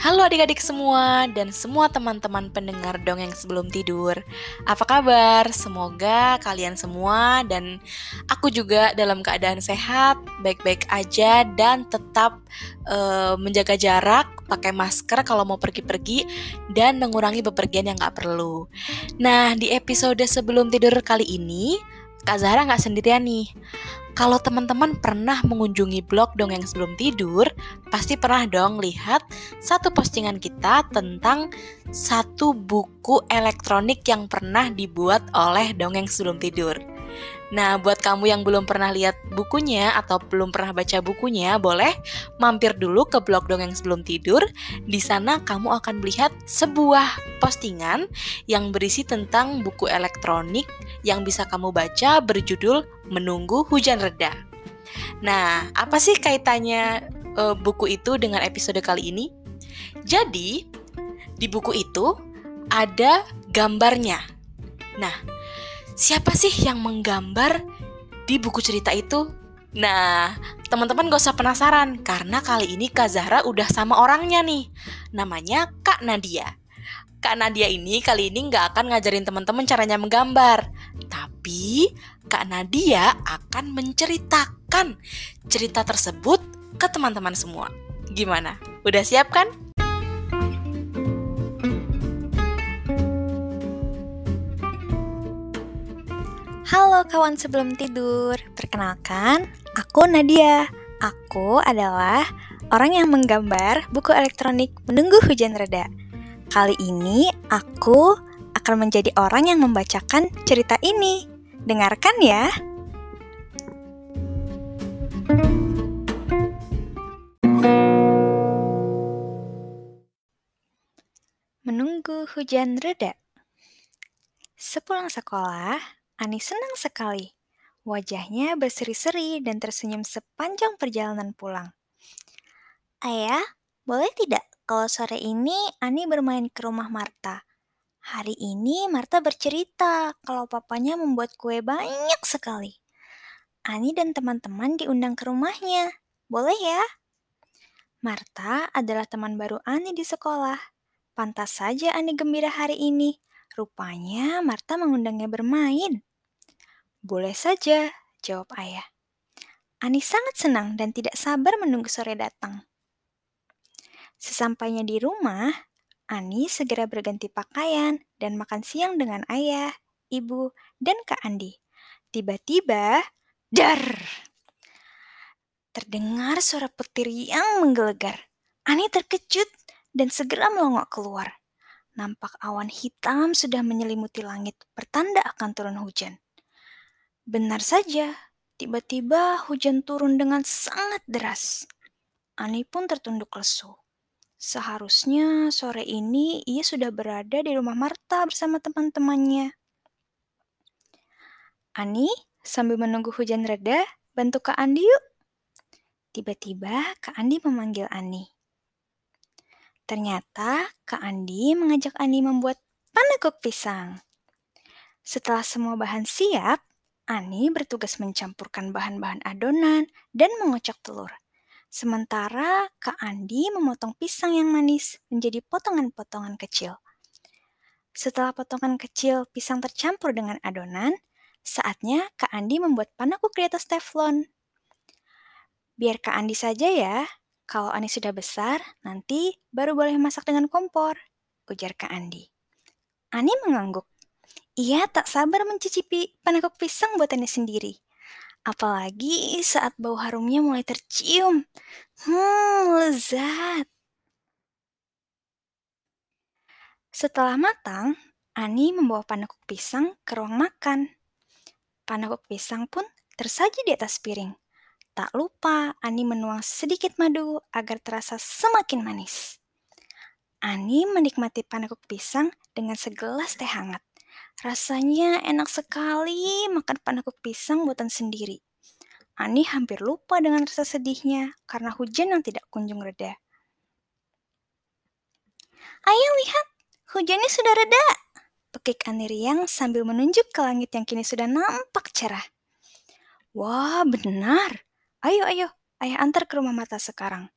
Halo adik-adik semua dan semua teman-teman pendengar dongeng sebelum tidur. Apa kabar? Semoga kalian semua dan aku juga dalam keadaan sehat, baik-baik aja dan tetap uh, menjaga jarak, pakai masker kalau mau pergi-pergi dan mengurangi bepergian yang gak perlu. Nah, di episode sebelum tidur kali ini, Kak Zahra nggak sendirian nih. Kalau teman-teman pernah mengunjungi blog dongeng sebelum tidur, pasti pernah dong lihat satu postingan kita tentang satu buku elektronik yang pernah dibuat oleh dongeng sebelum tidur. Nah, buat kamu yang belum pernah lihat bukunya atau belum pernah baca bukunya, boleh mampir dulu ke blog dongeng sebelum tidur. Di sana kamu akan melihat sebuah postingan yang berisi tentang buku elektronik yang bisa kamu baca berjudul Menunggu Hujan Reda. Nah, apa sih kaitannya uh, buku itu dengan episode kali ini? Jadi, di buku itu ada gambarnya. Nah, siapa sih yang menggambar di buku cerita itu? Nah, teman-teman gak usah penasaran karena kali ini Kak Zahra udah sama orangnya nih. Namanya Kak Nadia. Kak Nadia ini kali ini nggak akan ngajarin teman-teman caranya menggambar, tapi Kak Nadia akan menceritakan cerita tersebut ke teman-teman semua. Gimana? Udah siap kan? Halo kawan sebelum tidur, perkenalkan, aku Nadia. Aku adalah orang yang menggambar buku elektronik Menunggu Hujan Reda. Kali ini aku akan menjadi orang yang membacakan cerita ini. Dengarkan ya. Menunggu hujan reda. Sepulang sekolah, Ani senang sekali. Wajahnya berseri-seri dan tersenyum sepanjang perjalanan pulang. Ayah, boleh tidak kalau sore ini Ani bermain ke rumah Marta? Hari ini Marta bercerita kalau papanya membuat kue banyak sekali. Ani dan teman-teman diundang ke rumahnya. Boleh ya? Marta adalah teman baru Ani di sekolah. Pantas saja Ani gembira hari ini. Rupanya Marta mengundangnya bermain. Boleh saja, jawab ayah. Ani sangat senang dan tidak sabar menunggu sore datang. Sesampainya di rumah, Ani segera berganti pakaian dan makan siang dengan ayah, ibu, dan Kak Andi. Tiba-tiba, dar! Terdengar suara petir yang menggelegar. Ani terkejut dan segera melongok keluar. Nampak awan hitam sudah menyelimuti langit, pertanda akan turun hujan. Benar saja, tiba-tiba hujan turun dengan sangat deras. Ani pun tertunduk lesu. Seharusnya sore ini ia sudah berada di rumah Marta bersama teman-temannya. Ani, sambil menunggu hujan reda, bantu Kak Andi yuk. Tiba-tiba Kak Andi memanggil Ani. Ternyata Kak Andi mengajak Ani membuat panekuk pisang. Setelah semua bahan siap, Ani bertugas mencampurkan bahan-bahan adonan dan mengocok telur. Sementara Kak Andi memotong pisang yang manis menjadi potongan-potongan kecil. Setelah potongan kecil pisang tercampur dengan adonan, saatnya Kak Andi membuat panakuk di atas teflon. Biar Kak Andi saja ya, kalau Ani sudah besar, nanti baru boleh masak dengan kompor, ujar Kak Andi. Ani mengangguk. Ia tak sabar mencicipi panekuk pisang buatannya sendiri. Apalagi saat bau harumnya mulai tercium. Hmm, lezat. Setelah matang, Ani membawa panekuk pisang ke ruang makan. Panekuk pisang pun tersaji di atas piring. Tak lupa Ani menuang sedikit madu agar terasa semakin manis. Ani menikmati panekuk pisang dengan segelas teh hangat. Rasanya enak sekali makan panekuk pisang buatan sendiri. Ani hampir lupa dengan rasa sedihnya karena hujan yang tidak kunjung reda. Ayo lihat, hujannya sudah reda. Pekik Ani riang sambil menunjuk ke langit yang kini sudah nampak cerah. Wah, benar. Ayo, ayo, ayah antar ke rumah mata sekarang.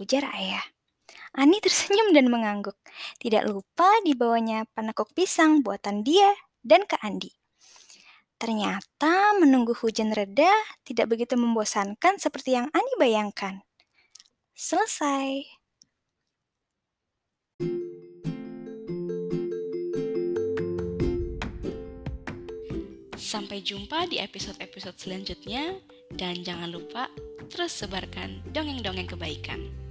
Ujar ayah. Ani tersenyum dan mengangguk. Tidak lupa dibawanya panekuk pisang buatan dia dan Kak Andi. Ternyata menunggu hujan reda tidak begitu membosankan seperti yang Ani bayangkan. Selesai. Sampai jumpa di episode-episode selanjutnya dan jangan lupa terus sebarkan dongeng-dongeng kebaikan.